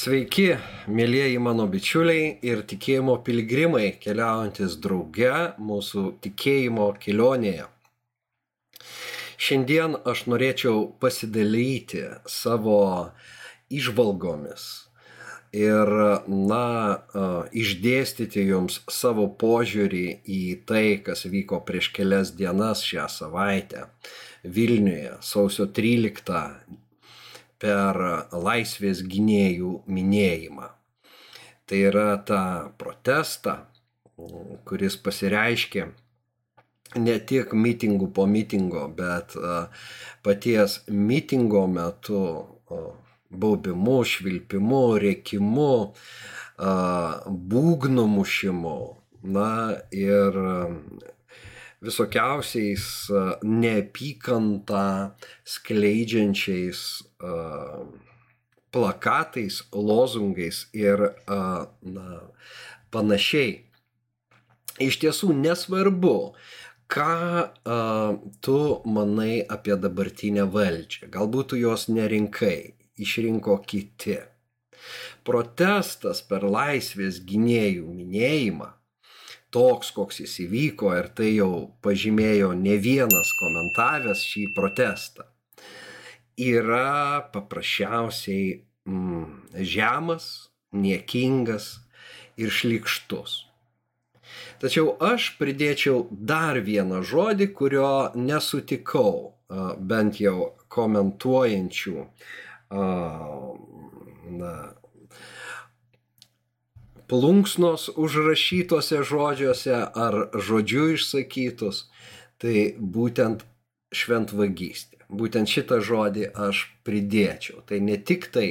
Sveiki, mėlyjeji mano bičiuliai ir tikėjimo piligrimai keliaujantis drauge mūsų tikėjimo kelionėje. Šiandien aš norėčiau pasidalyti savo išvalgomis ir, na, išdėstyti jums savo požiūrį į tai, kas vyko prieš kelias dienas šią savaitę Vilniuje, sausio 13 per laisvės gynėjų minėjimą. Tai yra ta protesta, kuris pasireiškė ne tik mitingų po mitingo, bet paties mitingo metu baubimu, švilpimu, rėkimu, būgnų mušimu. Na ir visokiausiais neapykantą skleidžiančiais plakatais, lozungais ir na, panašiai. Iš tiesų nesvarbu, ką a, tu manai apie dabartinę valdžią. Galbūt tu jos nerinkai, išrinko kiti. Protestas per laisvės gynėjų minėjimą toks, koks jis įvyko ir tai jau pažymėjo ne vienas komentavęs šį protestą, yra paprasčiausiai mm, žemas, niekingas ir šlikštus. Tačiau aš pridėčiau dar vieną žodį, kurio nesutikau, bent jau komentuojančių na, plunksnos užrašytose žodžiuose ar žodžiu išsakytus, tai būtent šventvagystė. Būtent šitą žodį aš pridėčiau. Tai ne tik tai,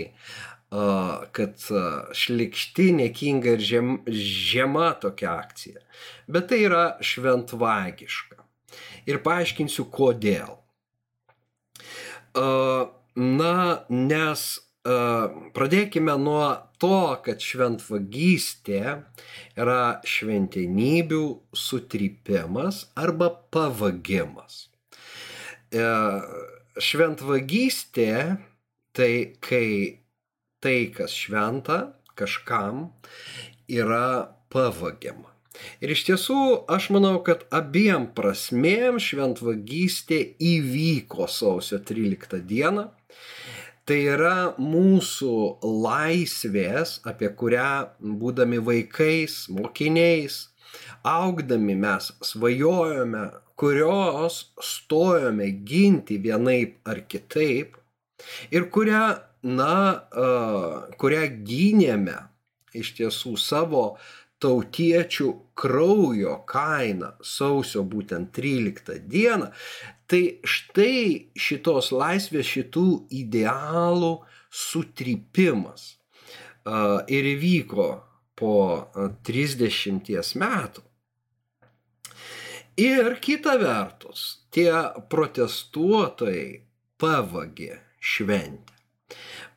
kad šlikšti, nekinga ir žem, žema tokia akcija, bet tai yra šventvagiška. Ir paaiškinsiu, kodėl. Na, nes pradėkime nuo to, kad šventvagystė yra šventenybių sutrypimas arba pavagimas. E, šventvagystė tai kai tai, kas šventa kažkam, yra pavagiama. Ir iš tiesų aš manau, kad abiem prasmėm šventvagystė įvyko sausio 13 dieną Tai yra mūsų laisvės, apie kurią būdami vaikais, mokiniais, augdami mes svajojome, kurios stojome ginti vienaip ar kitaip ir kurią, na, kurią gynėme iš tiesų savo tautiečių kraujo kaina sausio būtent 13 dieną, tai štai šitos laisvės, šitų idealų sutrypimas ir įvyko po 30 metų. Ir kita vertus, tie protestuotojai pavagė šventę.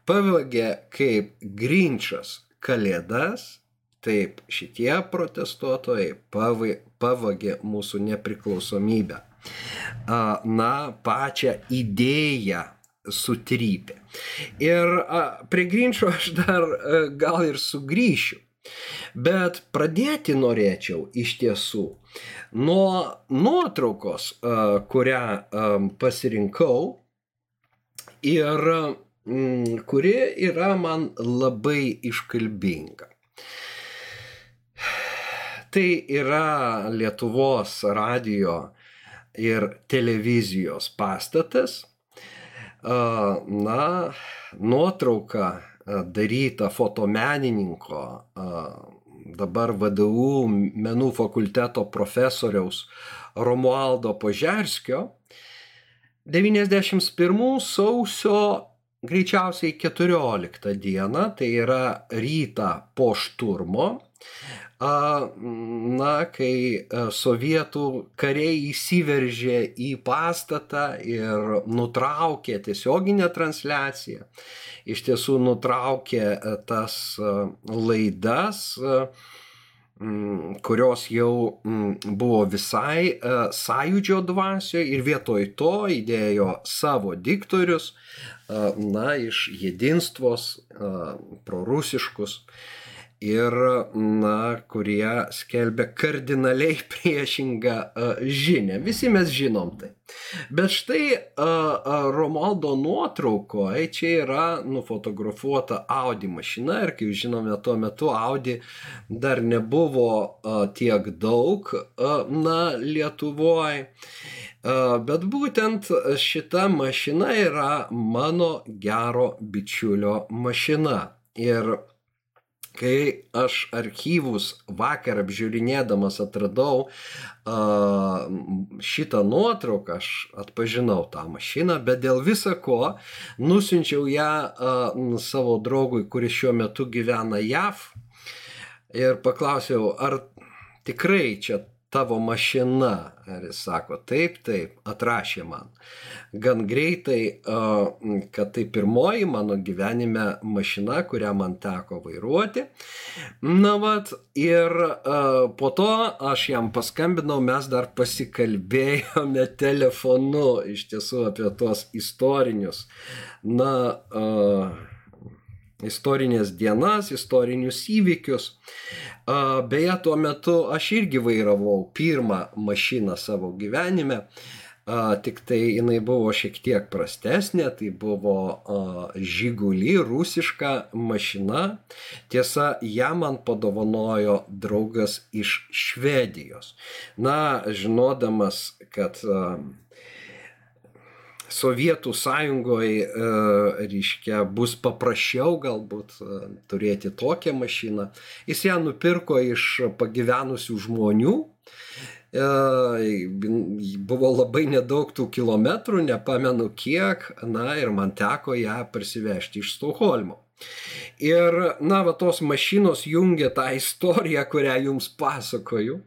Pavagė kaip grinčas kalėdas Taip, šitie protestuotojai pavagė mūsų nepriklausomybę. Na, pačią idėją sutrypė. Ir prie Grinčio aš dar gal ir sugrįšiu. Bet pradėti norėčiau iš tiesų nuo nuotraukos, kurią pasirinkau ir mm, kuri yra man labai iškalbinga. Tai yra Lietuvos radio ir televizijos pastatas. Na, nuotrauka daryta fotomenininko, dabar VDU menų fakulteto profesoriaus Romualdo Požerskio. 91 sausio greičiausiai 14 dieną, tai yra rytą po šturmo, na, kai sovietų kariai įsiveržė į pastatą ir nutraukė tiesioginę transliaciją, iš tiesų nutraukė tas laidas, kurios jau buvo visai sąjūdžio dvasioje ir vietoj to įdėjo savo diktorius, na, iš jėdinstvos, prorusiškus ir, na, kurie skelbia kardinaliai priešingą žinę. Visi mes žinom tai. Bet štai Romaldo nuotraukoje čia yra nufotografuota Audi mašina ir kaip žinome, tuo metu Audi dar nebuvo tiek daug, na, Lietuvoje. Bet būtent šita mašina yra mano gero bičiulio mašina. Ir kai aš archyvus vakar apžiūrinėdamas atradau uh, šitą nuotrauką, aš atpažinau tą mašiną, bet dėl visa ko nusinčiau ją uh, savo draugui, kuris šiuo metu gyvena JAV ir paklausiau, ar tikrai čia tavo mašina. Ir jis sako, taip, taip, atrašė man. Gan greitai, kad tai pirmoji mano gyvenime mašina, kurią man teko vairuoti. Na vat, ir po to aš jam paskambinau, mes dar pasikalbėjome telefonu iš tiesų apie tos istorinius, na, istorinės dienas, istorinius įvykius. Beje, tuo metu aš irgi vairavau pirmą mašiną savo gyvenime. Tik tai jinai buvo šiek tiek prastesnė, tai buvo žygulį, rusiška mašina. Tiesa, ją man padovanojo draugas iš Švedijos. Na, žinodamas, kad Sovietų sąjungoje, reiškia, bus paprasčiau galbūt e, turėti tokią mašiną. Jis ją nupirko iš pagyvenusių žmonių. E, buvo labai nedaug tų kilometrų, nepamenu kiek, na ir man teko ją parsivežti iš Stokholmo. Ir, na, va, tos mašinos jungia tą istoriją, kurią jums pasakoju,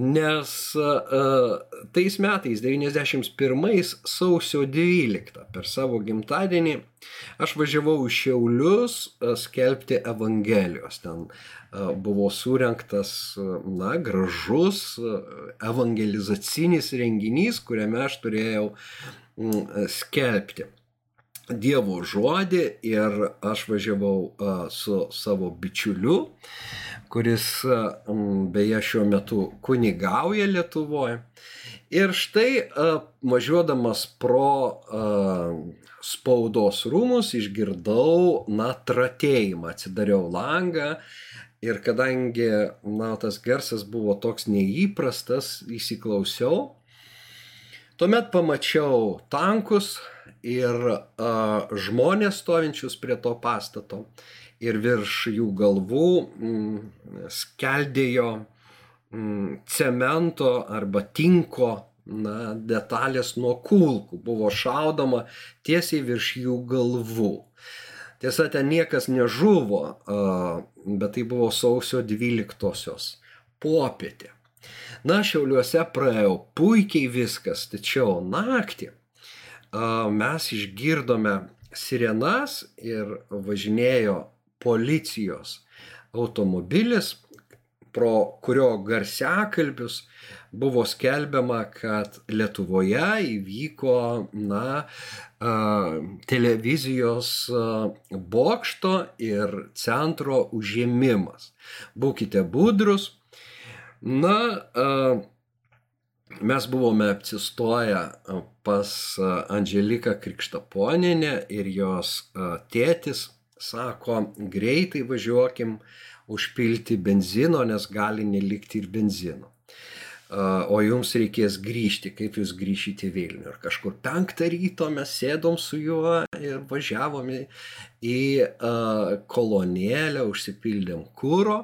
nes uh, tais metais, 91 sausio 12, per savo gimtadienį, aš važiavau į Šiaulius uh, skelbti Evangelijos. Ten uh, buvo surinktas, na, gražus uh, evangelizacinis renginys, kuriame aš turėjau uh, skelbti. Dievo žodį ir aš važiavau su savo bičiuliu, kuris beje šiuo metu kunigauja Lietuvoje. Ir štai važiuodamas pro spaudos rūmus išgirdau, na, tratėjimą, atsidariau langą ir kadangi, na, tas garsas buvo toks neįprastas, įsiklausiau. Tuomet pamačiau tankus, ir a, žmonės stovinčius prie to pastato ir virš jų galvų m, mm, skeldėjo m, mm, cemento arba tinko na, detalės nuo kulkų. Buvo šaudoma tiesiai virš jų galvų. Tiesa, ten niekas nežuvo, a, bet tai buvo sausio 12-osios popietė. Na, šiauliuose praėjo puikiai viskas, tačiau naktį mes išgirdome sirenas ir važinėjo policijos automobilis, pro kurio garsiakalbius buvo skelbiama, kad Lietuvoje įvyko na, televizijos bokšto ir centro užėmimas. Būkite budrus. Na, mes buvome apsistoję pas Angeliką Krikštaponinę ir jos tėtis sako, greitai važiuokim užpilti benzino, nes gali nelikti ir benzino. O jums reikės grįžti, kaip jūs grįžite į Vilnių. Ir kažkur penktą ryto mes sėdom su juo ir važiavome į kolonėlę, užsipildėm kūro.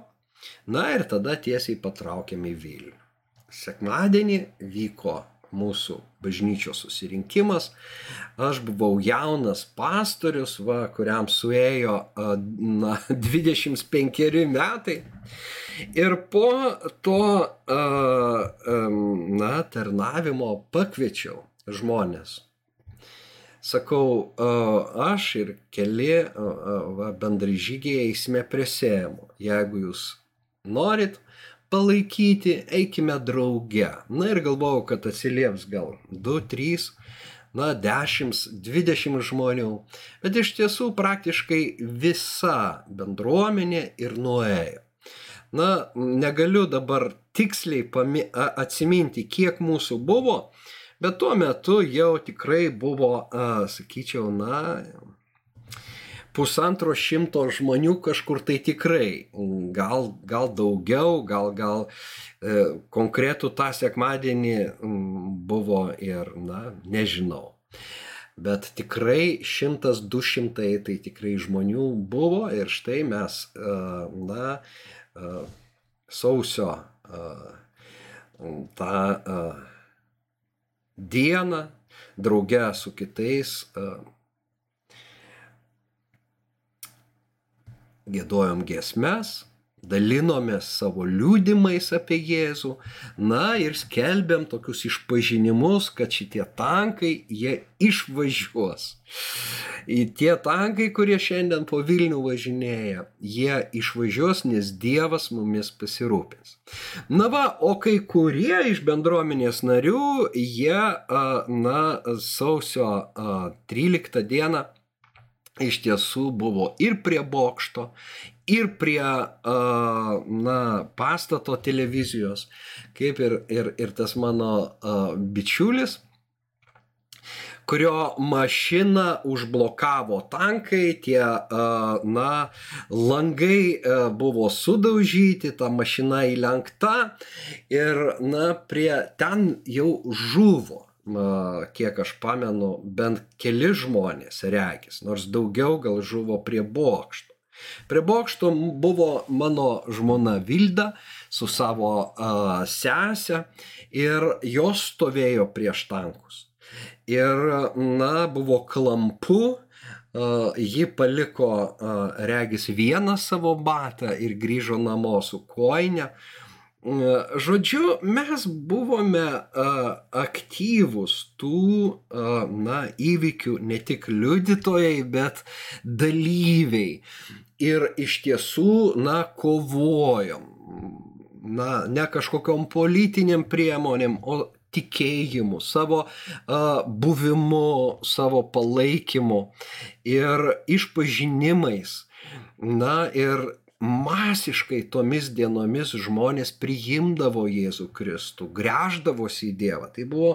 Na ir tada tiesiai patraukėm į Vilnių. Sekmadienį vyko mūsų bažnyčios susirinkimas. Aš buvau jaunas pastorius, va, kuriam suėjo na, 25 metai. Ir po to na, tarnavimo pakviečiau žmonės. Sakau, aš ir keli va, bendrai žygiai eisime prie sėjimo. Jeigu jūs norit, palaikyti, eikime drauge. Na ir galvojau, kad atsilieps gal 2, 3, na 10, 20 žmonių. Bet iš tiesų praktiškai visa bendruomenė ir nuėjo. Na, negaliu dabar tiksliai pami, atsiminti, kiek mūsų buvo, bet tuo metu jau tikrai buvo, a, sakyčiau, na, pusantro šimto žmonių kažkur tai tikrai, gal, gal daugiau, gal, gal e, konkretų tą sekmadienį buvo ir, na, nežinau. Bet tikrai šimtas, du šimtai tai tikrai žmonių buvo ir štai mes, e, na, e, sausio e, tą e, dieną drauge su kitais e, gėdojom giesmes, dalinomės savo liūdimais apie Jėzų, na ir skelbėm tokius išpažinimus, kad šitie tankai, jie išvažiuos. Į tie tankai, kurie šiandien po Vilnių važinėja, jie išvažiuos, nes Dievas mumis pasirūpins. Na va, o kai kurie iš bendruomenės narių, jie, na, sausio 13 dieną iš tiesų buvo ir prie bokšto, ir prie na, pastato televizijos, kaip ir, ir, ir tas mano bičiulis, kurio mašiną užblokavo tankai, tie, na, langai buvo sudaužyti, ta mašina įlenkta ir, na, prie ten jau žuvo kiek aš pamenu, bent keli žmonės regis, nors daugiau gal žuvo prie bokšto. Prie bokšto buvo mano žmona Vilda su savo uh, sesė ir jos stovėjo prieš tankus. Ir, na, buvo klampu, uh, ji paliko, uh, regis, vieną savo batą ir grįžo namo su koinė. Uh, Žodžiu, mes buvome aktyvūs tų na, įvykių ne tik liudytojai, bet dalyviai. Ir iš tiesų, na, kovojom. Na, ne kažkokiam politiniam priemonėm, o tikėjimu, savo uh, buvimu, savo palaikymu ir išpažinimais. Na ir masiškai tomis dienomis žmonės priimdavo Jėzų Kristų, greždavosi į Dievą. Tai buvo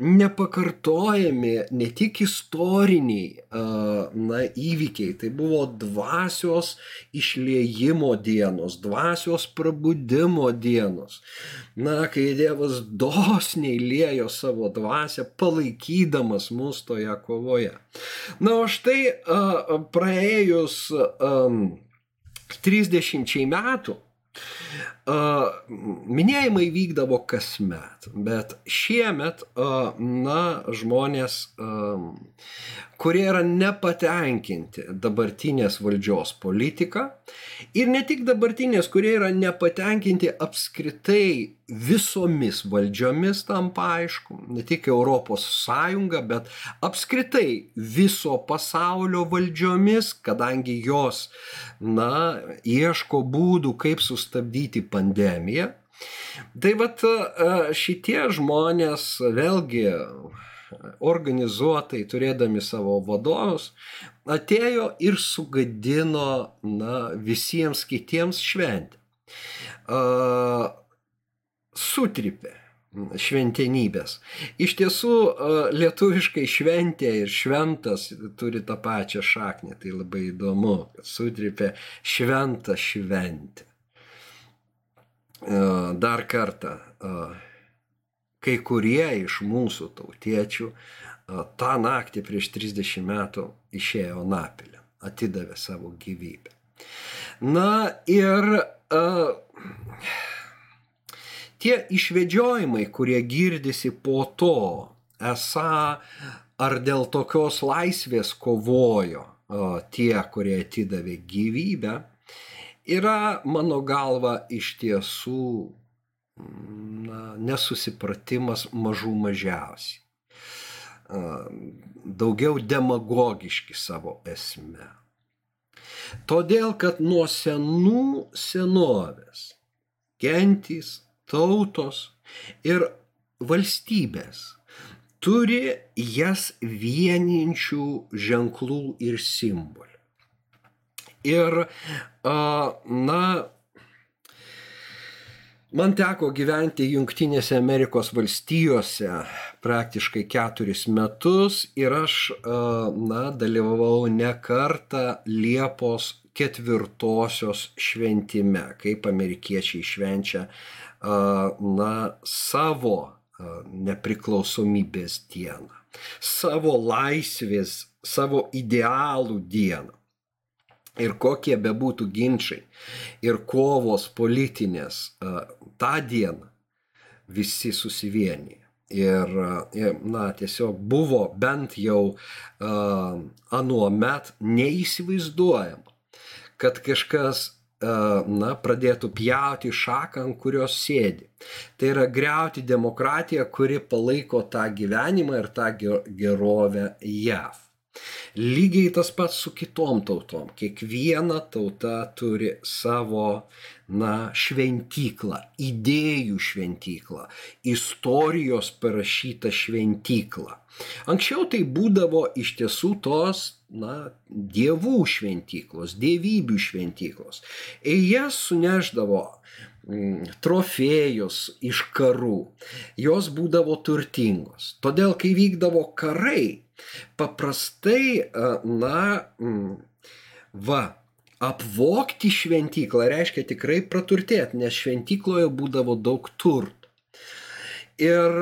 nepakartojami ne tik istoriniai na, įvykiai, tai buvo dvasios išliejimo dienos, dvasios prabudimo dienos. Na, kai Dievas dosniai lėjo savo dvasę, palaikydamas mus toje kovoje. Na, o štai praėjus um, 30 metų minėjimai vykdavo kasmet, bet šiemet, na, žmonės, kurie yra nepatenkinti dabartinės valdžios politika ir ne tik dabartinės, kurie yra nepatenkinti apskritai visomis valdžiomis tam paaišku, ne tik Europos Sąjunga, bet apskritai viso pasaulio valdžiomis, kadangi jos, na, ieško būdų, kaip sustabdyti pandemiją. Tai vad šitie žmonės vėlgi organizuotai turėdami savo vadovus, atėjo ir sugadino na, visiems kitiems šventę. Sutripė šventenybės. Iš tiesų, lietuviškai šventė ir šventas turi tą pačią šaknį. Tai labai įdomu, kad sutripė šventą šventę. Dar kartą, kai kurie iš mūsų tautiečių tą naktį prieš 30 metų išėjo napilę, atidavė savo gyvybę. Na ir uh, tie išvedžiojimai, kurie girdisi po to, esą ar dėl tokios laisvės kovojo uh, tie, kurie atidavė gyvybę, yra mano galva iš tiesų na, nesusipratimas mažų mažiausiai. Daugiau demagogiški savo esme. Todėl, kad nuo senų senovės gentys, tautos ir valstybės turi jas vieninčių ženklų ir simbolių. Ir, na, Man teko gyventi Junktinėse Amerikos valstijose praktiškai keturis metus ir aš, na, dalyvavau ne kartą Liepos ketvirtosios šventime, kaip amerikiečiai švenčia, na, savo nepriklausomybės dieną, savo laisvės, savo idealų dieną ir kokie bebūtų ginčiai ir kovos politinės, tą dieną visi susivienyje. Ir, na, tiesiog buvo bent jau uh, anuo met neįsivaizduojama, kad kažkas, na, pradėtų pjauti šaką, ant kurios sėdi. Tai yra greuti demokratiją, kuri palaiko tą gyvenimą ir tą gerovę JAV. Lygiai tas pats su kitom tautom. Kiekviena tauta turi savo, na, šventyklą, idėjų šventyklą, istorijos parašytą šventyklą. Anksčiau tai būdavo iš tiesų tos, na, dievų šventyklos, dievybių šventyklos. Ir jas suneždavo mm, trofėjus iš karų. Jos būdavo turtingos. Todėl, kai vykdavo karai, Paprastai, na, mm, va, apvokti šventyklą reiškia tikrai praturtėti, nes šventykloje būdavo daug turtų. Ir,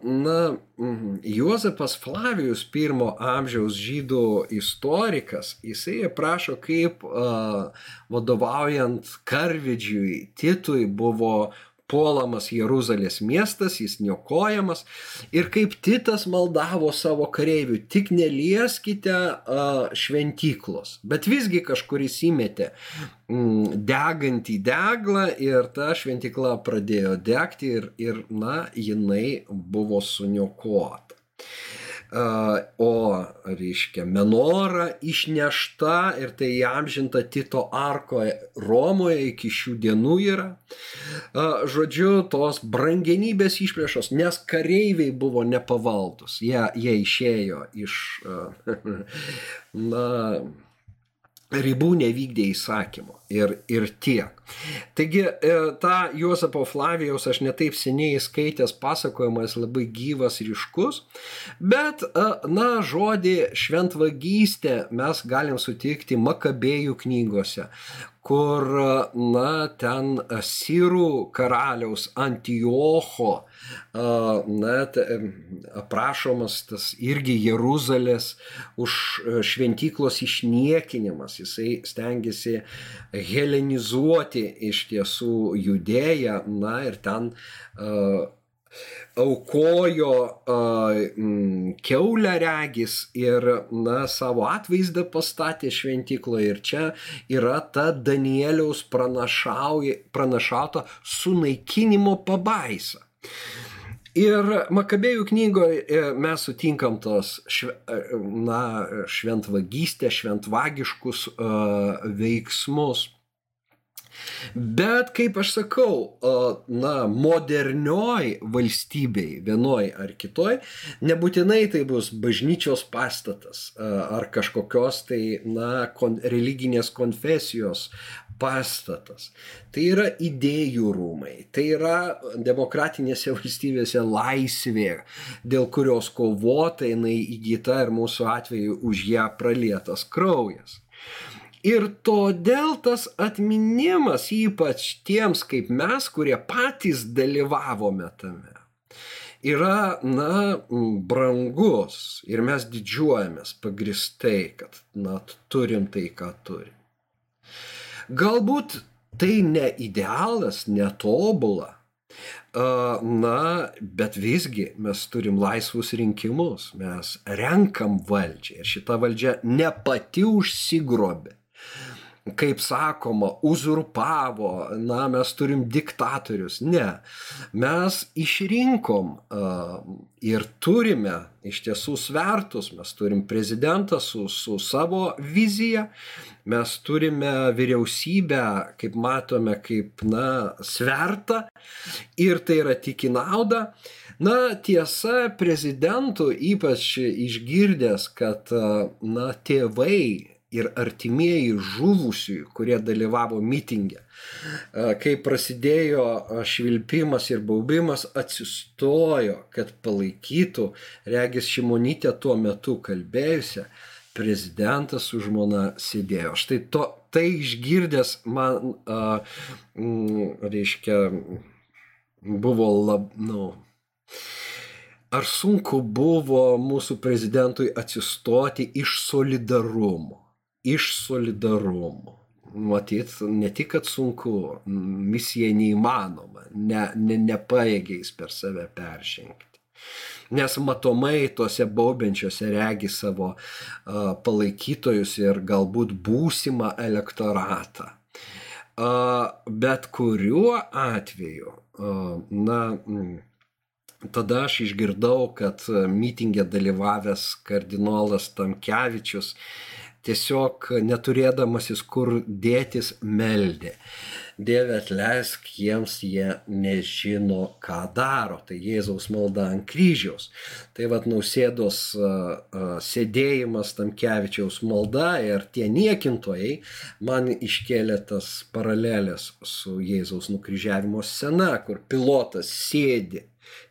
na, mm, Juozapas Flavijus, pirmo amžiaus žydų istorikas, jisai aprašo, kaip vadovaujant karvidžiui Titui buvo puolamas Jeruzalės miestas, jis niokojamas. Ir kaip Titas maldavo savo kareivių, tik nelieskite uh, šventyklos, bet visgi kažkuris įmetė mm, degantį deglą ir ta šventykla pradėjo degti ir, ir na, jinai buvo suniokota o, reiškia, menorą išnešta ir tai įamžinta Tito arkoje Romoje iki šių dienų yra. Žodžiu, tos brangenybės išplėšos, nes kareiviai buvo nepavaldus, jie, jie išėjo iš, na, ribų nevykdė įsakymo ir, ir tiek. Taigi e, tą Juozapo Flavijaus aš netaip seniai skaitęs pasakojimas labai gyvas, ryškus, bet, e, na, žodį šventvagystė mes galim sutikti Makabėjų knygose, kur, na, ten Sirų karaliaus Antiocho, na, aprašomas tas irgi Jeruzalės už šventyklos išniekinimas. Jisai stengiasi helenizuoti iš tiesų judėją, na, ir ten aukojo keulę regis ir na, savo atvaizdą pastatė šventykloje. Ir čia yra ta Danieliaus pranašauta sunaikinimo pabaisa. Ir Makabėjų knygoje e, mes sutinkam tos šve, e, na, šventvagystę, šventvagiškus uh, veiksmus. Bet, kaip aš sakau, na, modernioj valstybei, vienoj ar kitoj, nebūtinai tai bus bažnyčios pastatas ar kažkokios tai, na, kon, religinės konfesijos pastatas, tai yra idėjų rūmai, tai yra demokratinėse valstybėse laisvė, dėl kurios kovota jinai įgyta ir mūsų atveju už ją pralietas kraujas. Ir todėl tas atminimas, ypač tiems kaip mes, kurie patys dalyvavome tame, yra, na, brangus ir mes didžiuojamės pagristai, kad, na, turim tai, ką turim. Galbūt tai ne idealas, netobula, na, bet visgi mes turim laisvus rinkimus, mes renkam valdžią ir šita valdžia ne pati užsigrobė kaip sakoma, uzurpavo, na, mes turim diktatorius. Ne, mes išrinkom ir turime iš tiesų svertus, mes turim prezidentą su, su savo vizija, mes turime vyriausybę, kaip matome, kaip, na, svertą ir tai yra tik į naudą. Na, tiesa, prezidentų ypač išgirdęs, kad, na, tėvai ir artimieji žuvusiųjų, kurie dalyvavo mitingė. Kai prasidėjo švilpimas ir baubimas, atsistojo, kad palaikytų, regis Šimonytė tuo metu kalbėjusią, prezidentas su žmona sėdėjo. Štai to, tai išgirdęs man, a, m, reiškia, buvo lab, nu, ar sunku buvo mūsų prezidentui atsistoti iš solidarumo iš solidarumo. Matyt, ne tik, kad sunku, misija neįmanoma, ne, ne, nepaėgiais per save peržengti. Nes matomai tuose baubiančiuose regi savo uh, palaikytojus ir galbūt būsimą elektoratą. Uh, bet kuriuo atveju, uh, na, tada aš išgirdau, kad mitingė dalyvavęs kardinolas Tamkevičius tiesiog neturėdamasis kur dėtis meldė. Dieve atleisk jiems, jie nežino, ką daro. Tai Jėzaus malda ant kryžiaus. Tai vad nausėdos sėdėjimas tam kevičiaus malda ir tie niekintojai man iškėlė tas paralelės su Jėzaus nukryžiavimo scena, kur pilotas sėdi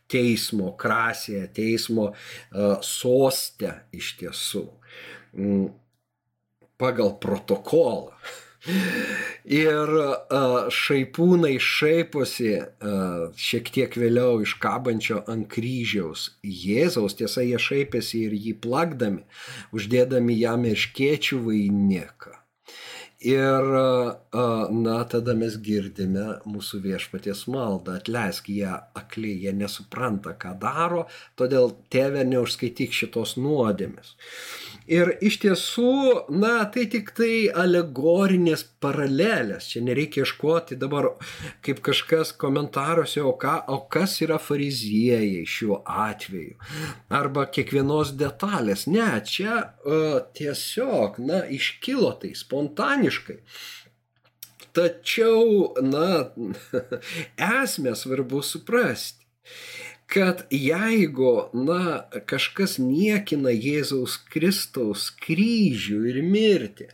teismo krasėje, teismo sostė iš tiesų. Pagal protokolą. Ir šaipūnai šaiposi šiek tiek vėliau iš kabančio ant kryžiaus Jėzaus, tiesa, jie šaipėsi ir jį plakdami, uždėdami jam iškiečių vainiką. Ir, na, tada mes girdime mūsų viešpaties maldą, atleisk jie akli, jie nesupranta, ką daro, todėl tėvė neužskaityk šitos nuodėmės. Ir iš tiesų, na, tai tik tai alegorinės paralelės. Čia nereikia ieškoti dabar, kaip kažkas komentaruose, o, ką, o kas yra fariziejai šiuo atveju. Arba kiekvienos detalės. Ne, čia uh, tiesiog, na, iškilo tai spontaniškai. Tačiau, na, esmę svarbu suprasti kad jeigu, na, kažkas niekina Jėzaus Kristaus kryžių ir mirtį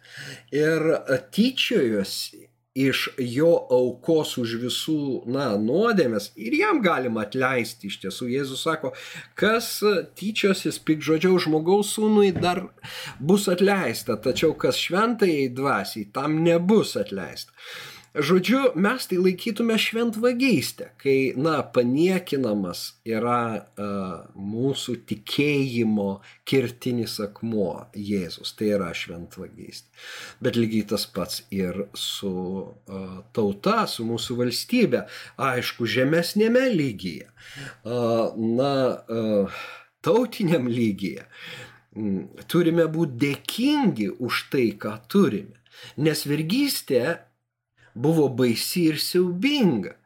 ir tyčiojosi iš jo aukos už visų, na, nuodėmės ir jam galima atleisti iš tiesų. Jėzus sako, kas tyčiosis pikžodžiau žmogaus sūnui dar bus atleista, tačiau kas šventai dvasiai tam nebus atleista. Žodžiu, mes tai laikytume šventvagystę, kai, na, paniekinamas yra uh, mūsų tikėjimo kirtinis akmuo Jėzus, tai yra šventvagystė. Bet lygiai tas pats ir su uh, tauta, su mūsų valstybė, aišku, žemesnėme lygyje, uh, na, uh, tautiniam lygyje. Turime būti dėkingi už tai, ką turime. Nes vergystė buvo baisi ir siaubinga.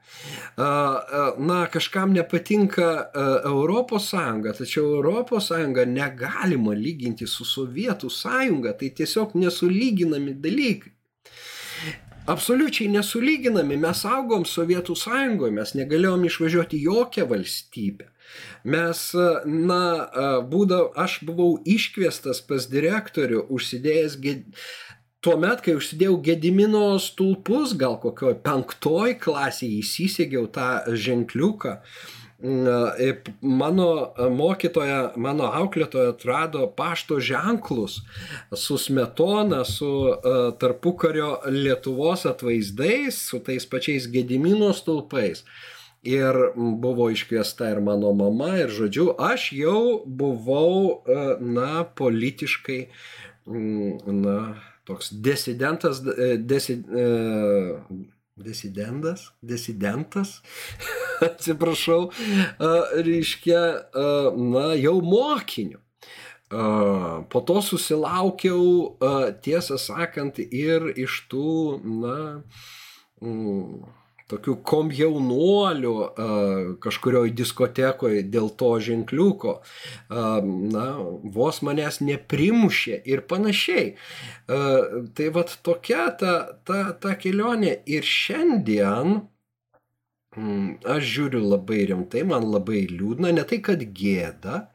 Na, kažkam nepatinka Europos Sąjunga, tačiau Europos Sąjunga negalima lyginti su Sovietų Sąjunga, tai tiesiog nesulyginami dalykai. Absoliučiai nesulyginami, mes augom Sovietų Sąjungoje, mes negalėjom išvažiuoti jokią valstybę. Mes, na, būdav, aš buvau iškviestas pas direktorių, užsidėjęs tuomet, kai užsidėjau Gedimino stulpus, gal kokioj penktoj klasėje įsisegiau tą ženkliuką, mano mokytoja, mano auklėtoja atrado pašto ženklus su smetona, su tarpukario Lietuvos atvaizdais, su tais pačiais Gedimino stulpais. Ir buvo iškviesta ir mano mama, ir žodžiu, aš jau buvau, na, politiškai, na, toks disidentas, e, desi, e, disidentas, disidentas, atsiprašau, reiškia, na, jau mokiniu. Po to susilaukiau, tiesą sakant, ir iš tų, na, tokių komjaunuolių kažkurioje diskotekoje dėl to ženkliuko, na, vos manęs neprimušė ir panašiai. Tai vad tokia ta, ta, ta kelionė ir šiandien mm, Aš žiūriu labai rimtai, man labai liūdna, ne tai, kad gėda,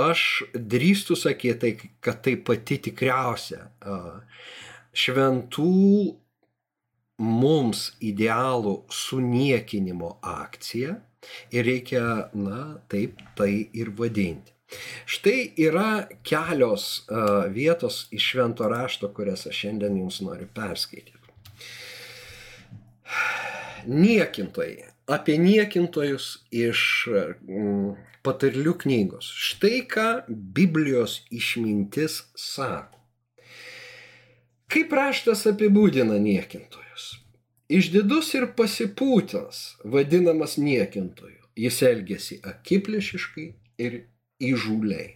aš drįstu sakyti, kad tai pati tikriausia šventų mums idealų suniekinimo akcija ir reikia, na, taip tai ir vadinti. Štai yra kelios uh, vietos iš švento rašto, kurias aš šiandien jums noriu perskaityti. Niekintojai. Apie niekintojus iš mm, patarlių knygos. Štai ką Biblijos išmintis sako. Kaip raštas apibūdina niekintojus? Išdidus ir pasipūtęs, vadinamas niekintoju, jis elgesi akiplėšiškai ir įžūliai.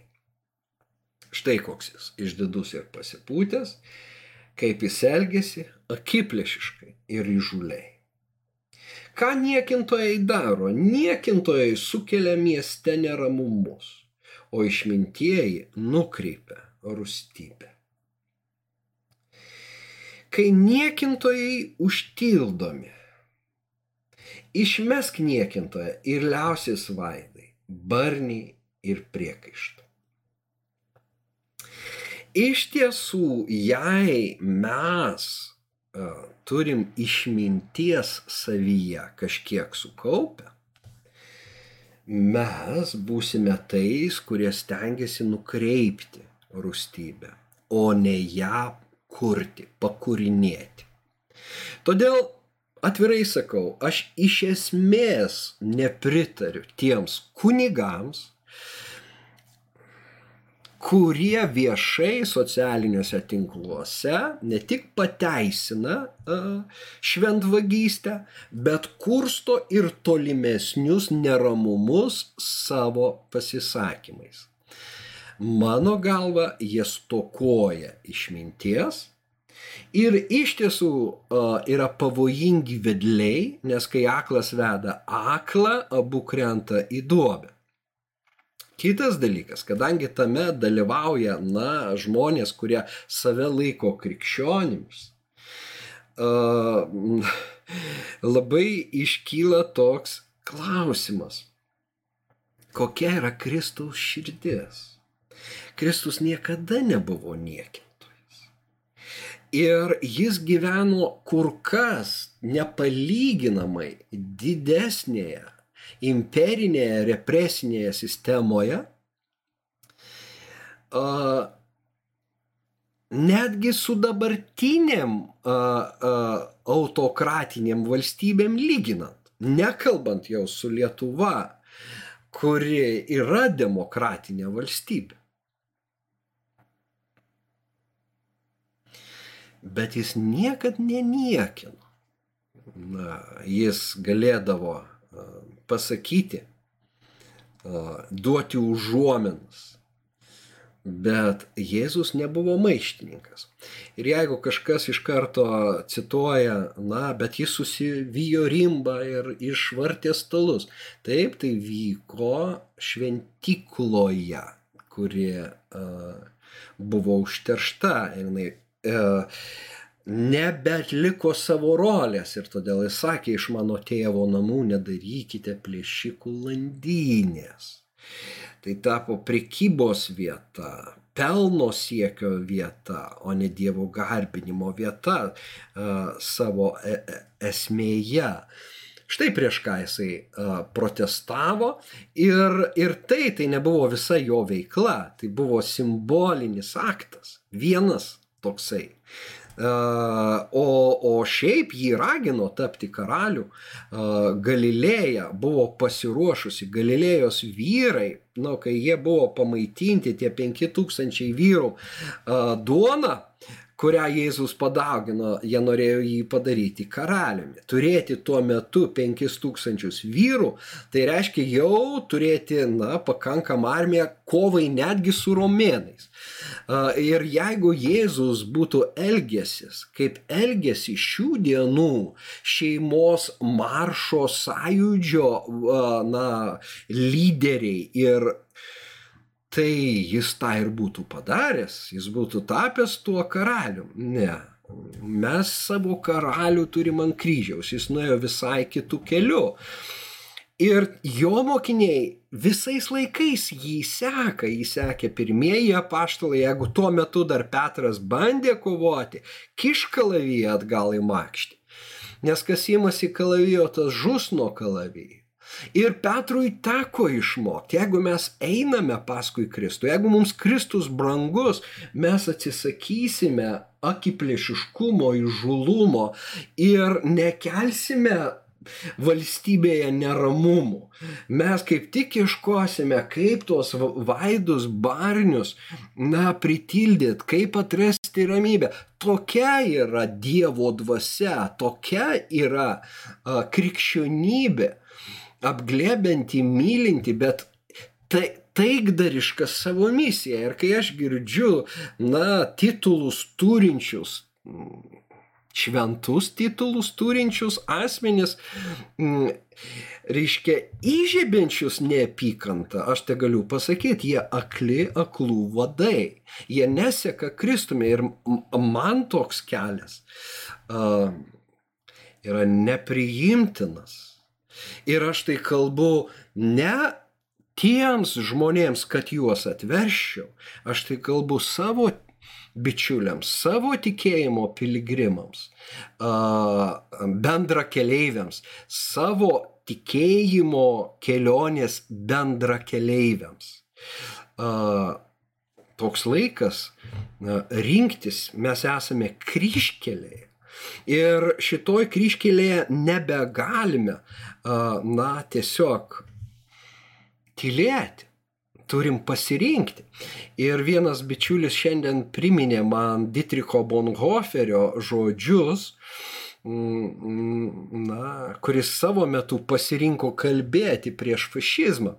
Štai koks jis išdidus ir pasipūtęs, kaip jis elgesi akiplėšiškai ir įžūliai. Ką niekintojai daro? Niekintojai sukelia mieste neramumus, o išmintieji nukreipia rūstybę kai niekintojai užtildomi. Išmesk niekintoją ir liausis vaidai, barniai ir priekaištų. Iš tiesų, jei mes uh, turim išminties savyje kažkiek sukaupę, mes būsime tais, kurie stengiasi nukreipti rūstybę, o ne ją kurti, pakurinėti. Todėl atvirai sakau, aš iš esmės nepritariu tiems kunigams, kurie viešai socialiniuose tinkluose ne tik pateisina šventvagystę, bet kursto ir tolimesnius neramumus savo pasisakymais. Mano galva, jie stokoja išminties ir iš tiesų yra pavojingi vedliai, nes kai aklas veda aklą, abu krenta į duobę. Kitas dalykas, kadangi tame dalyvauja, na, žmonės, kurie save laiko krikščionims, uh, labai iškyla toks klausimas, kokia yra Kristaus širdis. Kristus niekada nebuvo niekintojas. Ir jis gyveno kur kas nepalyginamai didesnėje imperinėje represinėje sistemoje, netgi su dabartiniam autokratiniam valstybėm lyginant, nekalbant jau su Lietuva, kuri yra demokratinė valstybė. Bet jis niekad neniekino. Na, jis galėdavo pasakyti, duoti užuominas. Bet Jėzus nebuvo maištininkas. Ir jeigu kažkas iš karto cituoja, na, bet jis susivijo rimbą ir išvartė stalus. Taip, tai vyko šventikloje, kuri uh, buvo užteršta ir jinai E, nebetliko savo rolės ir todėl jis sakė, iš mano tėvo namų nedarykite plėšikų landynės. Tai tapo prekybos vieta, pelno siekio vieta, o ne Dievo garbinimo vieta savo e, e, esmėje. Štai prieš ką jisai uh, protestavo ir, ir tai, tai nebuvo visa jo veikla, tai buvo simbolinis aktas, vienas toksai. Uh, o, o šiaip jį ragino tapti karalių. Uh, Galilėja buvo pasiruošusi, Galilėjos vyrai, nu, kai jie buvo pamaitinti, tie 5000 vyrų uh, duona, kurią Jėzus padaugino, jie norėjo jį padaryti karaliumi. Turėti tuo metu 5000 vyrų, tai reiškia jau turėti, na, pakankamą armiją kovai netgi su romėnais. Ir jeigu Jėzus būtų elgesis, kaip elgesi šių dienų šeimos maršo sąjūdžio, na, lyderiai ir tai jis tą ir būtų padaręs, jis būtų tapęs tuo karalium. Ne. Mes savo karalių turim ant kryžiaus, jis nuėjo visai kitų kelių. Ir jo mokiniai visais laikais jį seka, jį sekė pirmieji apaštalai, jeigu tuo metu dar Petras bandė kovoti, kiš kalaviją atgal į makštį. Nes kas įmasi kalavijo, tas žus nuo kalavijo. Ir Petrui teko išmokti, jeigu mes einame paskui Kristų, jeigu mums Kristus brangus, mes atsisakysime akiplėšiškumo, įžulumo ir nekelsime valstybėje neramumų. Mes kaip tik ieškosime, kaip tuos vaidus, barnius, na, pritildyti, kaip atrasti ramybę. Tokia yra Dievo dvasia, tokia yra a, krikščionybė apglėbinti, mylinti, bet tai, taikdariška savo misija. Ir kai aš girdžiu, na, titulus turinčius, šventus titulus turinčius asmenis, m, reiškia, įžibinčius neapykantą, aš te galiu pasakyti, jie akli, aklų vadai. Jie neseka Kristumi ir man toks kelias uh, yra nepriimtinas. Ir aš tai kalbu ne tiems žmonėms, kad juos atverščiau, aš tai kalbu savo bičiuliams, savo tikėjimo piligrimams, bendra keleiviams, savo tikėjimo kelionės bendra keleiviams. Toks laikas rinktis, mes esame kryškeliai Ir šitoj kryškelėje nebegalime, na, tiesiog tylėti. Turim pasirinkti. Ir vienas bičiulis šiandien priminė man Dietricho Bonhoferio žodžius, na, kuris savo metu pasirinko kalbėti prieš fašizmą.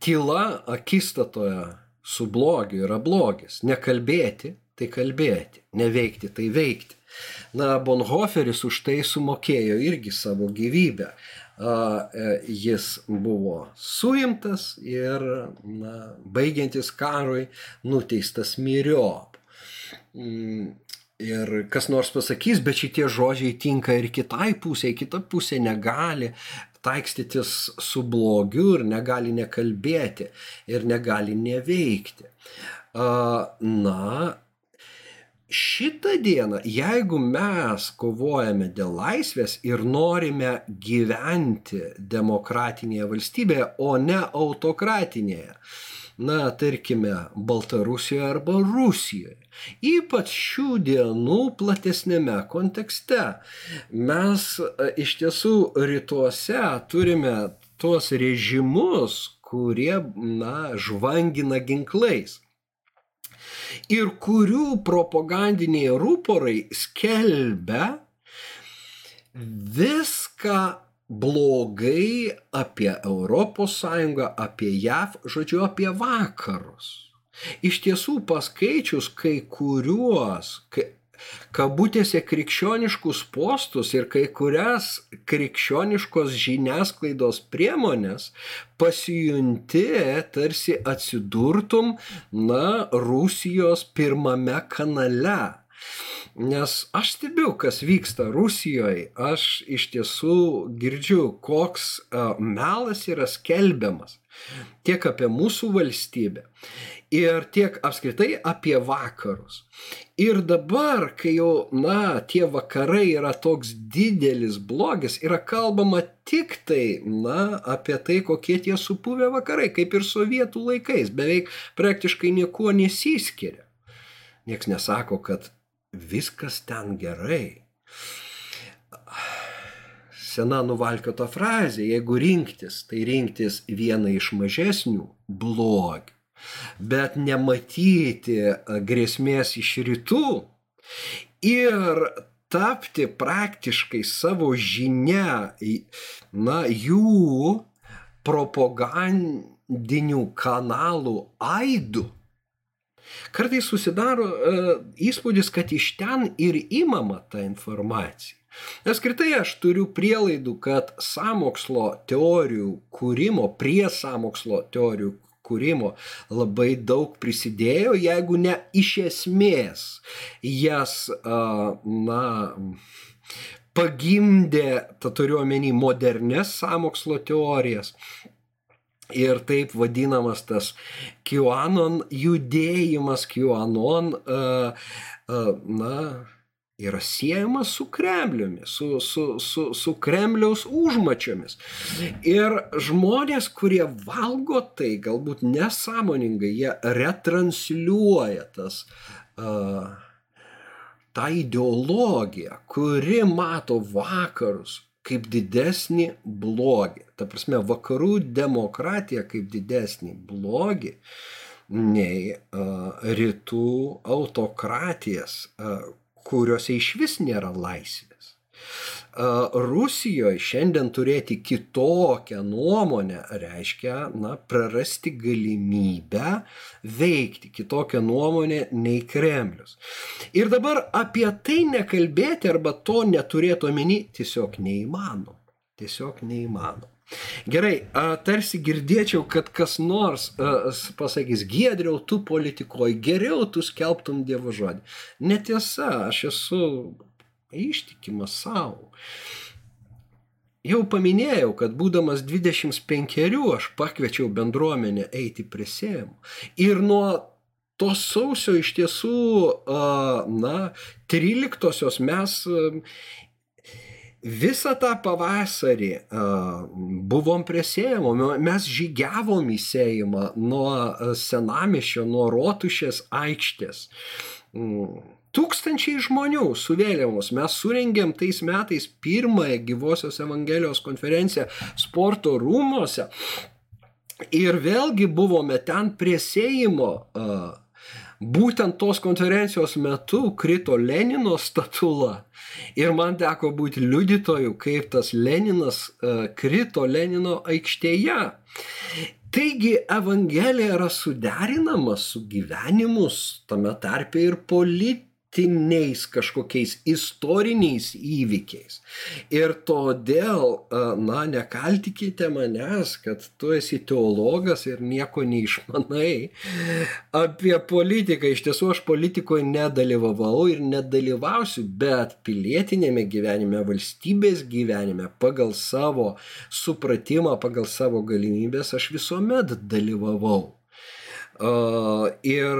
Tyla akistatoje su blogiu yra blogis. Nekalbėti tai kalbėti, neveikti tai veikti. Na, Bonhoferis už tai sumokėjo irgi savo gyvybę. E, jis buvo suimtas ir, na, baigiantis karui, nuteistas myriop. Mm, ir kas nors pasakys, bet šitie žodžiai tinka ir kitai pusiai, kita pusė negali taikstytis su blogiu ir negali nekalbėti ir negali neveikti. Na, šitą dieną, jeigu mes kovojame dėl laisvės ir norime gyventi demokratinėje valstybėje, o ne autokratinėje, na, tarkime, Baltarusijoje arba Rusijoje. Ypač šių dienų platesnėme kontekste. Mes e, iš tiesų rytuose turime tuos režimus, kurie, na, žvangina ginklais ir kurių propagandiniai rūporai skelbia viską blogai apie ES, apie JAV, žodžiu, apie vakarus. Iš tiesų, paskaičius kai kuriuos, kai, kabutėse krikščioniškus postus ir kai kurias krikščioniškos žiniasklaidos priemonės pasijunti tarsi atsidurtum, na, Rusijos pirmame kanale. Nes aš stebiu, kas vyksta Rusijoje, aš iš tiesų girdžiu, koks melas yra skelbiamas tiek apie mūsų valstybę ir tiek apskritai apie vakarus. Ir dabar, kai jau, na, tie vakarai yra toks didelis blogis, yra kalbama tik tai, na, apie tai, kokie tie supuvę vakarai, kaip ir sovietų laikais, beveik praktiškai niekuo nesiskiria. Niekas nesako, kad viskas ten gerai. Sena nuvalkiota frazė, jeigu rinktis, tai rinktis vieną iš mažesnių blogių bet nematyti grėsmės iš rytų ir tapti praktiškai savo žinia, na, jų propagandinių kanalų aidu. Kartais susidaro uh, įspūdis, kad iš ten ir įmama ta informacija. Nes kritai aš turiu prielaidų, kad samokslo teorijų kūrimo, prie samokslo teorijų kūrimo labai daug prisidėjo, jeigu ne iš esmės jas, na, pagimdė, ta turiu omeny, modernės samokslo teorijas. Ir taip vadinamas tas QAnon judėjimas, QAnon, uh, uh, na, yra siejamas su Kremliumi, su, su, su, su Kremliaus užmačiomis. Ir žmonės, kurie valgo tai, galbūt nesąmoningai, jie retransliuoja tas, uh, tą ideologiją, kuri mato vakarus kaip didesnį blogį. Ta prasme, vakarų demokratija kaip didesnį blogį nei uh, rytų autokratijas, uh, kuriuose iš vis nėra laisvės. Rusijoje šiandien turėti kitokią nuomonę reiškia, na, prarasti galimybę veikti kitokią nuomonę nei Kremlius. Ir dabar apie tai nekalbėti arba to neturėti omeny tiesiog neįmanoma. Tiesiog neįmanoma. Gerai, tarsi girdėčiau, kad kas nors pasakys, giedriau, tu politikoji, geriau tu skelbtum Dievo žodį. Netiesa, aš esu ištikimas savo. Jau paminėjau, kad būdamas 25 aš pakviečiau bendruomenę eiti prie sėjimų. Ir nuo to sausio iš tiesų, na, 13-osios mes Visą tą pavasarį uh, buvom prie sėjimo, mes žygiavom į sėjimą nuo senamišio, nuo rotušės aikštės. Mm. Tūkstančiai žmonių su vėliavos. Mes surengėm tais metais pirmąją gyvosios Evangelijos konferenciją sporto rūmose. Ir vėlgi buvome ten prie sėjimo. Uh, būtent tos konferencijos metu krito Lenino statula. Ir man teko būti liudytoju, kaip tas Leninas uh, krito Lenino aikštėje. Taigi Evangelija yra suderinama su gyvenimu, tame tarpe ir politika nuolatiniais kažkokiais istoriniais įvykiais. Ir todėl, na, nekaltikite manęs, kad tu esi teologas ir nieko neišmanai apie politiką. Iš tiesų aš politikoje nedalyvavau ir nedalyvausiu, bet pilietinėme gyvenime, valstybės gyvenime, pagal savo supratimą, pagal savo galimybės aš visuomet dalyvavau. Ir,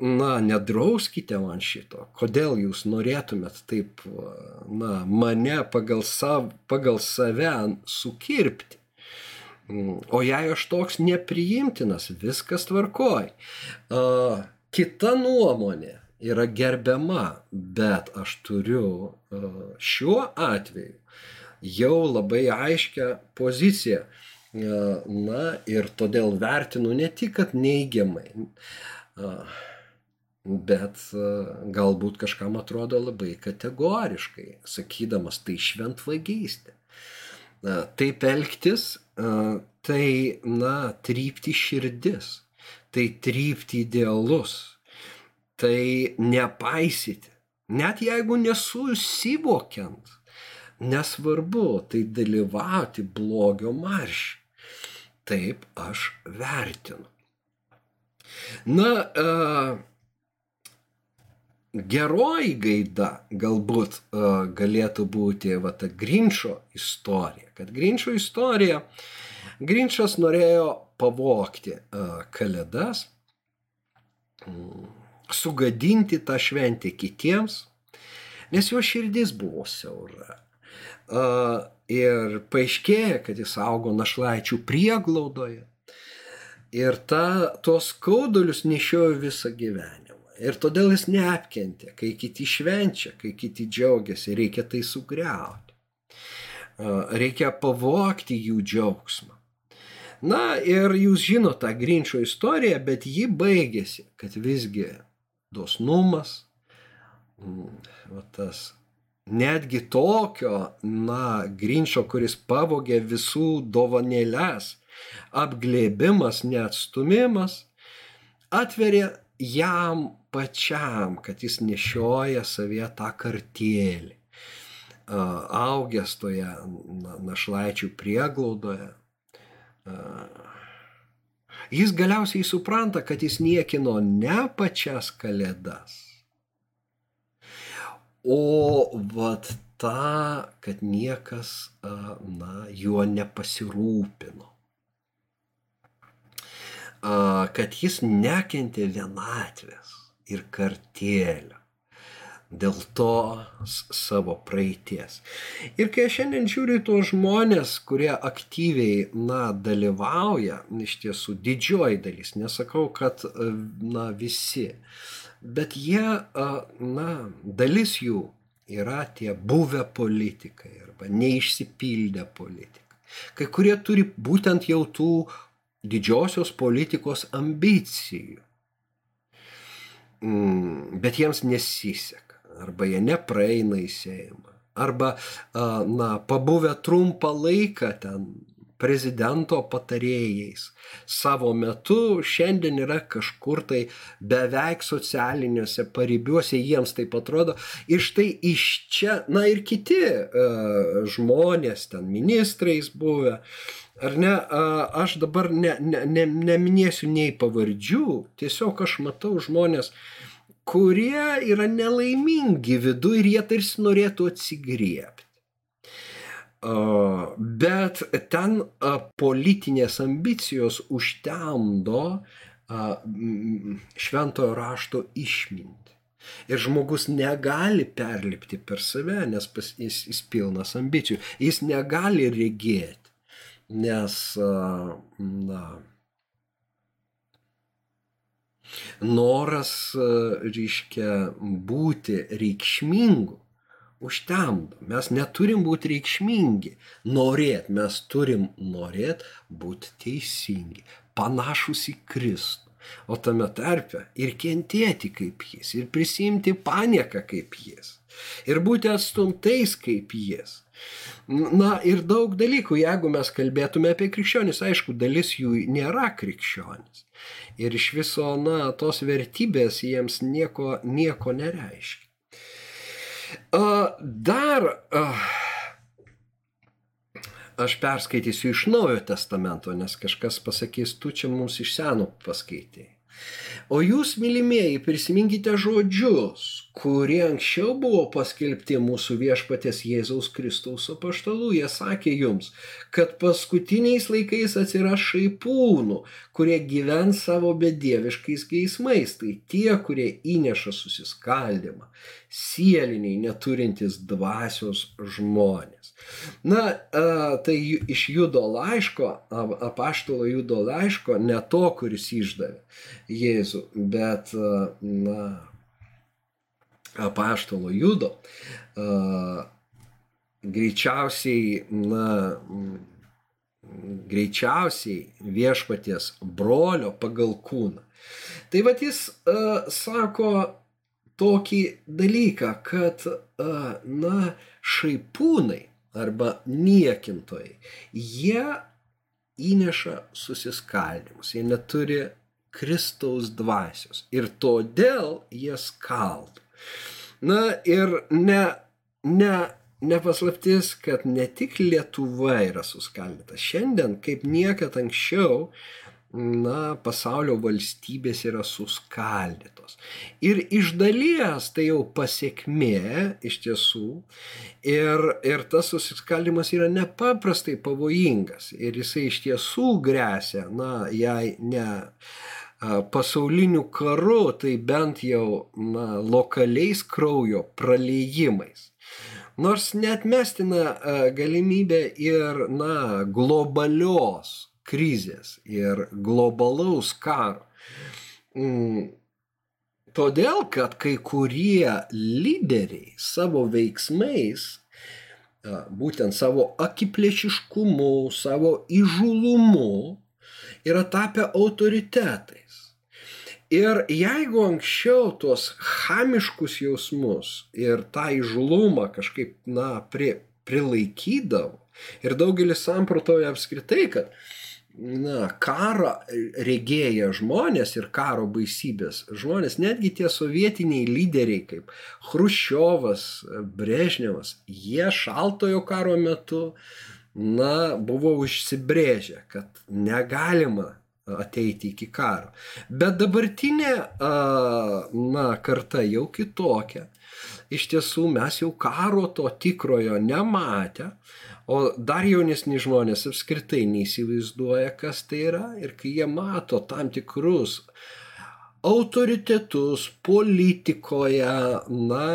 na, nedrauskite man šito. Kodėl jūs norėtumėt taip, na, mane pagal, sav, pagal save sukirpti? O jei aš toks nepriimtinas, viskas tvarkoj. Kita nuomonė yra gerbiama, bet aš turiu šiuo atveju jau labai aiškę poziciją Na ir todėl vertinu ne tik, kad neigiamai, bet galbūt kažkam atrodo labai kategoriškai, sakydamas tai šventvagystė. Taip elgtis, tai, na, trypti širdis, tai trypti idealus, tai nepaisyti, net jeigu nesusivokiant, nesvarbu, tai dalyvauti blogio maršį. Taip aš vertinu. Na, geroji gaida galbūt uh, galėtų būti va ta Grinčio istorija. Kad Grinčio istorija, Grinčas norėjo pavokti uh, kalėdas, um, sugadinti tą šventę kitiems, nes jo širdis buvo siaura. Ir paaiškėja, kad jis augo našlaičių prieglaudoje. Ir ta, tuos skaudulius nešiojo visą gyvenimą. Ir todėl jis neapkentė, kai kiti švenčia, kai kiti džiaugiasi, reikia tai sugriauti. Reikia pavokti jų džiaugsmą. Na ir jūs žinote tą Grinčio istoriją, bet ji baigėsi, kad visgi dosnumas, va tas netgi tokio, na, Grinčio, kuris pavogė visų dovanėlės, apglėbimas, neatstumimas, atveria jam pačiam, kad jis nešioja savyje tą kartėlį, augęs toje našlaičių prieglaudoje. Jis galiausiai supranta, kad jis niekino ne pačias kalėdas, o vat tą, kad niekas na, juo nepasirūpino kad jis nekentė vienatvės ir kartėlio dėl to savo praeities. Ir kai aš šiandien žiūriu tuos žmonės, kurie aktyviai, na, dalyvauja, iš tiesų didžioji dalis, nesakau, kad, na, visi, bet jie, na, dalis jų yra tie buvę politikai arba neišsipildę politikai. Kai kurie turi būtent jau tų didžiosios politikos ambicijų. Mm, bet jiems nesiseka, arba jie nepraeina į Seimą, arba, na, pabuvę trumpą laiką ten prezidento patarėjais savo metu šiandien yra kažkur tai beveik socialiniuose paribiuose, jiems taip atrodo. Ir štai iš čia, na ir kiti uh, žmonės, ten ministrais buvę, uh, Ar ne, aš dabar ne, ne, ne, neminėsiu nei pavardžių, tiesiog aš matau žmonės, kurie yra nelaimingi viduje ir jie tarsi norėtų atsigriepti. Bet ten politinės ambicijos užtemdo šventojo rašto išmintį. Ir žmogus negali perlipti per save, nes jis, jis pilnas ambicijų. Jis negali regėti nes, na, noras, reiškia, būti reikšmingu užtemdo. Mes neturim būti reikšmingi. Norėt, mes turim norėt būti teisingi, panašus į Kristų. O tame tarpe ir kentėti kaip jis, ir prisimti panieką kaip jis, ir būti atstumtais kaip jis. Na ir daug dalykų, jeigu mes kalbėtume apie krikščionis, aišku, dalis jų nėra krikščionis. Ir iš viso, na, tos vertybės jiems nieko, nieko nereiškia. Dar aš perskaitysiu iš naujo testamento, nes kažkas pasakys, tu čia mums iš seno paskaitai. O jūs, mylimieji, prisiminkite žodžius, kurie anksčiau buvo paskelbti mūsų viešpatės Jėzaus Kristaus apaštalų. Jie sakė jums, kad paskutiniais laikais atsiras šaipūnų, kurie gyvens savo bedieviškais geismais. Tai tie, kurie įneša susiskaldimą, sieliniai, neturintys dvasios žmonės. Na, tai iš judo laiško, apaštalo judo laiško, ne to, kuris išdavė Jėzų, bet, na, apaštalo judo, greičiausiai, na, greičiausiai viešpaties brolio pagal kūną. Tai vad jis uh, sako tokį dalyką, kad, uh, na, šaipūnai arba niekintojai, jie įneša susiskaldimus, jie neturi Kristaus dvasios ir todėl jie skaldo. Na ir ne, ne, nepaslaptis, kad ne tik Lietuva yra suskaldyta. Šiandien, kaip niekad anksčiau, na, pasaulio valstybės yra suskaldytos. Ir iš dalies tai jau pasiekmė iš tiesų. Ir, ir tas susiskaldimas yra nepaprastai pavojingas. Ir jisai iš tiesų grėsia, na, jei ne pasauliniu karu, tai bent jau na, lokaliais kraujo praleidimais. Nors net mestina galimybė ir na, globalios krizės ir globalaus karo. Mm. Todėl, kad kai kurie lyderiai savo veiksmais, būtent savo akiplėšiškumu, savo įžulumu, yra tapę autoritetais. Ir jeigu anksčiau tuos chamiškus jausmus ir tą įžulumą kažkaip, na, pri, prilaikydavo, ir daugelis samprotoja apskritai, kad na, karą regėję žmonės ir karo baisybės žmonės, netgi tie sovietiniai lyderiai kaip Hruščiovas, Brežnevas, jie šaltojo karo metu, na, buvo užsibrėžę, kad negalima ateiti iki karo. Bet dabartinė, na, karta jau kitokia. Iš tiesų mes jau karo to tikrojo nematę. O dar jaunesni žmonės apskritai neįsivaizduoja, kas tai yra ir kai jie mato tam tikrus autoritetus politikoje, na,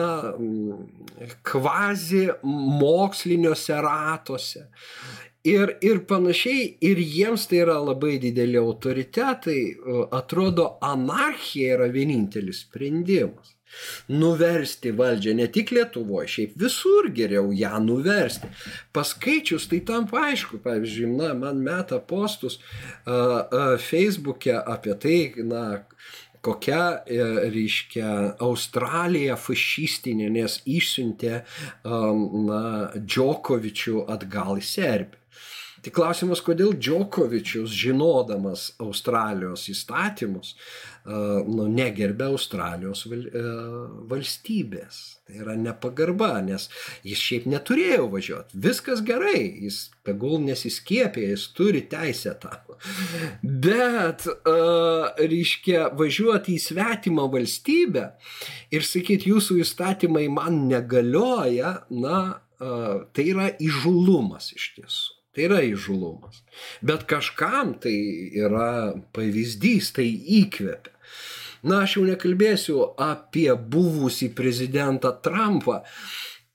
kvazi moksliniuose ratuose. Ir, ir panašiai, ir jiems tai yra labai dideli autoritetai, atrodo, anarchija yra vienintelis sprendimas nuversti valdžią ne tik Lietuvoje, šiaip visur geriau ją nuversti. Paskaičius tai tampa aišku, pavyzdžiui, na, man meta postus uh, uh, Facebook'e apie tai, na, kokia, e, reiškia, Australija fašistinė, nes išsiuntė, um, na, Džokovičių atgal į Serbiją. Tik klausimas, kodėl Džokovičius, žinodamas Australijos įstatymus, nu, negerbė Australijos val, valstybės. Tai yra nepagarba, nes jis šiaip neturėjo važiuoti. Viskas gerai, jis tegul nesiskiepė, jis turi teisę tam. Bet, uh, reiškia, važiuoti į svetimą valstybę ir sakyti, jūsų įstatymai man negalioja, na, uh, tai yra įžulumas iš tiesų. Tai yra įžulumas. Bet kažkam tai yra pavyzdys, tai įkvepia. Na, aš jau nekalbėsiu apie buvusį prezidentą Trumpą,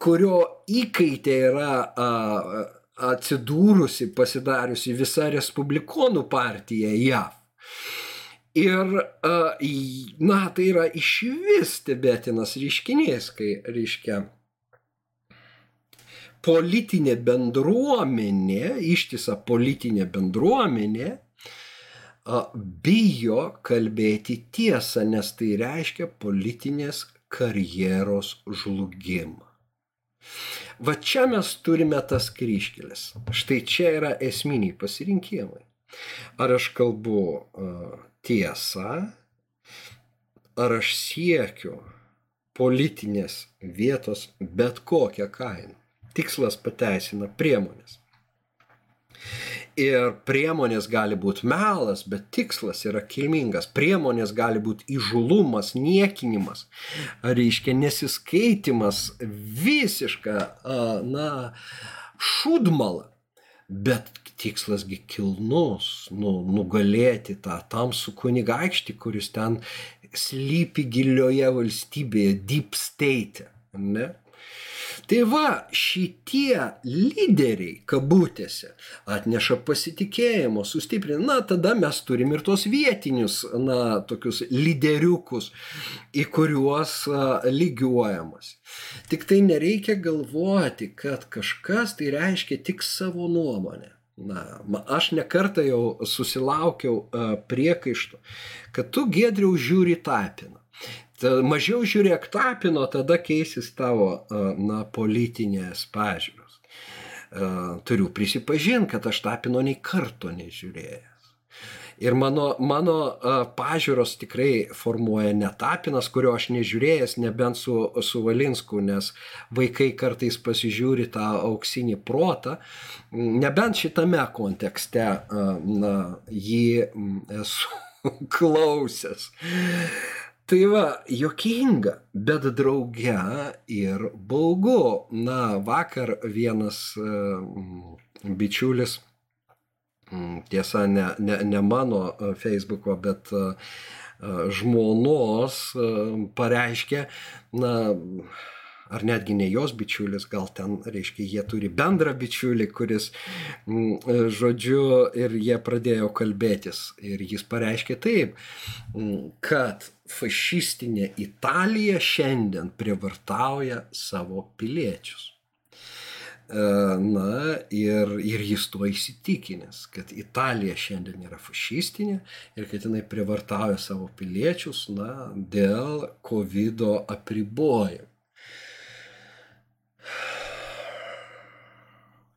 kurio įkaitė yra a, atsidūrusi, pasidariusi visa Respublikonų partija JAV. Ir, na, tai yra iš vis stebėtinas reiškinys, kai, reiškia, politinė bendruomenė, ištisa politinė bendruomenė, bijo kalbėti tiesą, nes tai reiškia politinės karjeros žlugimą. Va čia mes turime tas kryškelės. Štai čia yra esminiai pasirinkimai. Ar aš kalbu tiesą, ar aš siekiu politinės vietos bet kokią kainą. Tikslas pateisina priemonės. Ir priemonės gali būti melas, bet tikslas yra kilmingas. Priemonės gali būti įžulumas, niekinimas, reiškia nesiskaitimas, visiška, na, šūdmala. Bet tikslasgi kilnus, nu, nugalėti tą tamsų kunigaikštį, kuris ten slypi gilioje valstybėje, deep state. Ne? Tai va, šitie lyderiai, kabutėse, atneša pasitikėjimo, sustiprina. Na, tada mes turim ir tos vietinius, na, tokius lyderiukus, į kuriuos lygiuojamas. Tik tai nereikia galvoti, kad kažkas tai reiškia tik savo nuomonę. Na, aš nekartą jau susilaukiau priekaištų, kad tu gedriau žiūri tapiną. Mažiau žiūrėk tapino, tada keisis tavo na, politinės pažiūros. Turiu prisipažinti, kad aš tapino nei karto nežiūrėjęs. Ir mano, mano pažiūros tikrai formuoja netapinas, kurio aš nežiūrėjęs, nebent su, su Valinsku, nes vaikai kartais pasižiūri tą auksinį protą, nebent šitame kontekste na, jį esu klausęs. Tai va, jokinga, bet drauge ir baugu. Na, vakar vienas uh, bičiulis tiesa, ne, ne, ne mano e, Facebooko, bet e, žmonos pareiškė, na, ar netgi ne jos bičiulis, gal ten, reiškia, jie turi bendrą bičiulį, kuris, mm, žodžiu, ir jie pradėjo kalbėtis. Ir jis pareiškė taip, kad fašistinė Italija šiandien prievartauja savo piliečius. Na ir, ir jis tuo įsitikinęs, kad Italija šiandien yra fašistinė ir kad jinai privartauja savo piliečius na, dėl COVID apribojimų.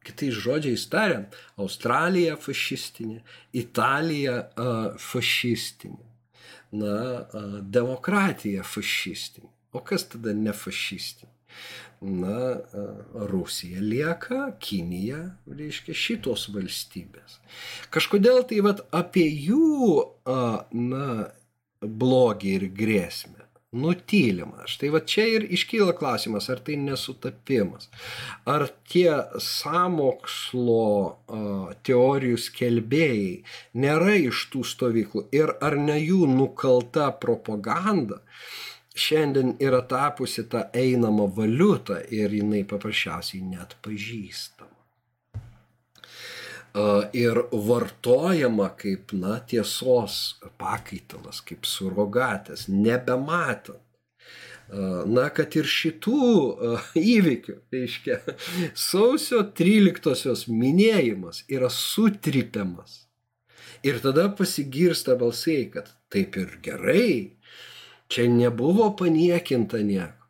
Kitais žodžiais tariant, Australija fašistinė, Italija uh, fašistinė, na, uh, demokratija fašistinė. O kas tada nefašistinė? na, Rusija lieka, Kinija, reiškia, šitos valstybės. Kažkodėl tai vat, apie jų, na, blogį ir grėsmę nutylima. Štai va čia ir iškyla klausimas, ar tai nesutapimas. Ar tie samokslo uh, teorijų skelbėjai nėra iš tų stovyklų ir ar ne jų nukalta propaganda šiandien yra tapusi ta einama valiuta ir jinai paprasčiausiai net pažįstama. Ir vartojama kaip, na, tiesos pakaitalas, kaip surogatas, nebematant. Na, kad ir šitų įvykių, reiškia, sausio 13-osios minėjimas yra sutripiamas. Ir tada pasigirsta balsai, kad taip ir gerai, Čia nebuvo paniekinta nieko.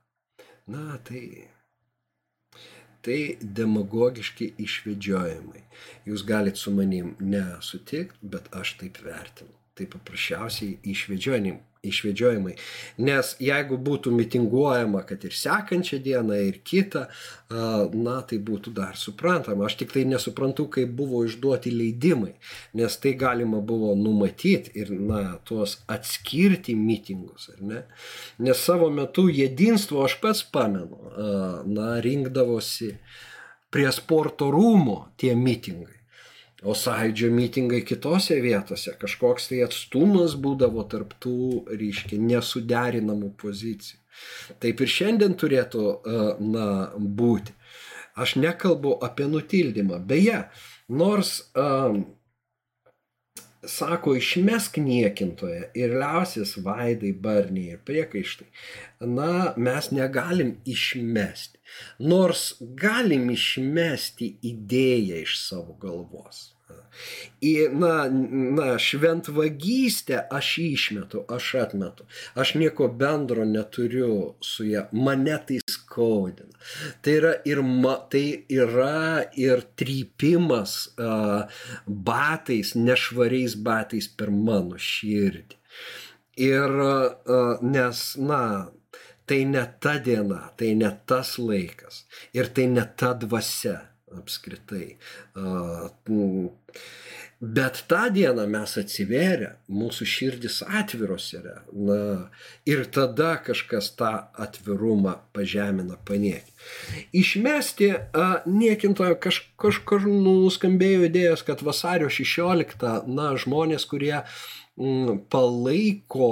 Na, tai. Tai demagogiški išvedžiojimai. Jūs galite su manim nesutikti, bet aš taip vertinu. Tai paprasčiausiai išvedžiojimai, išvedžiojimai. Nes jeigu būtų mitinguojama, kad ir sekančią dieną, ir kitą, na, tai būtų dar suprantama. Aš tik tai nesuprantu, kaip buvo išduoti leidimai, nes tai galima buvo numatyti ir, na, tuos atskirti mitingus, ar ne? Nes savo metu jedinstvo aš pats pamenu, na, rinkdavosi prie sporto rūmo tie mitingai. O sąjūdžio mitingai kitose vietose, kažkoks tai atstumas būdavo tarptų, reiškia, nesuderinamų pozicijų. Taip ir šiandien turėtų, e, na, būti. Aš nekalbu apie nutildymą. Beje, nors, um, sako, išmesk niekintoje ir liausis vaidai, barniai ir priekaištai, na, mes negalim išmesti. Nors galim išmesti idėją iš savo galvos į, na, na, šventvagystę aš išmetu, aš atmetu. Aš nieko bendro neturiu su ją, mane tai skaudina. Tai yra ir, ma, tai yra ir trypimas uh, batais, nešvariais batais per mano širdį. Ir uh, nes, na, tai ne ta diena, tai ne tas laikas ir tai ne ta dvasia apskritai. Bet tą dieną mes atsiveria, mūsų širdis atviros yra. Na, ir tada kažkas tą atvirumą pažemina, paniekė. Išmesti a, niekintojo kaž, kažkur nuskambėjo idėjas, kad vasario 16, na, žmonės, kurie palaiko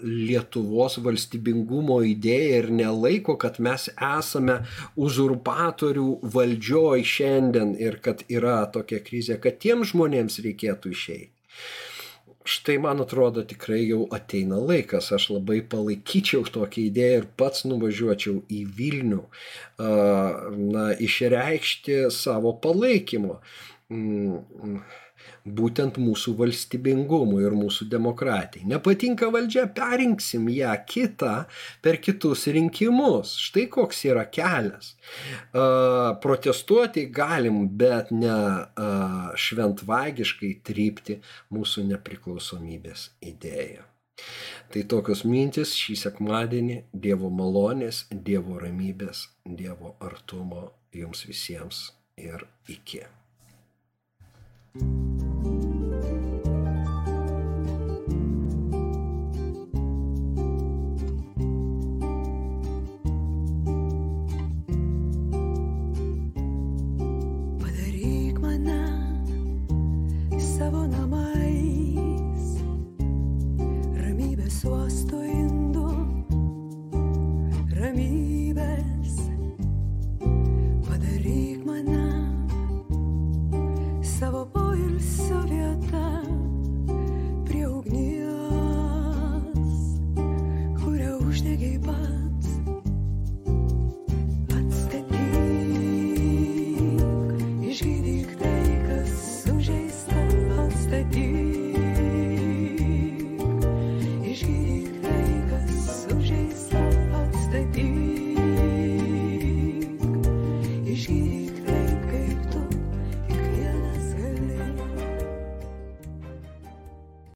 Lietuvos valstybingumo idėją ir nelaiko, kad mes esame uzurpatorių valdžioj šiandien ir kad yra tokia krizė, kad tiem žmonėms reikėtų išeiti. Štai man atrodo tikrai jau ateina laikas, aš labai palaikyčiau tokią idėją ir pats nuvažiuočiau į Vilnių, na, išreikšti savo palaikymo. Būtent mūsų valstybingumui ir mūsų demokratijai. Nepatinka valdžia, perinksim ją kitą per kitus rinkimus. Štai koks yra kelias. Protestuoti galim, bet ne šventvagiškai trypti mūsų nepriklausomybės idėją. Tai tokios mintis šį sekmadienį Dievo malonės, Dievo ramybės, Dievo artumo jums visiems ir iki. you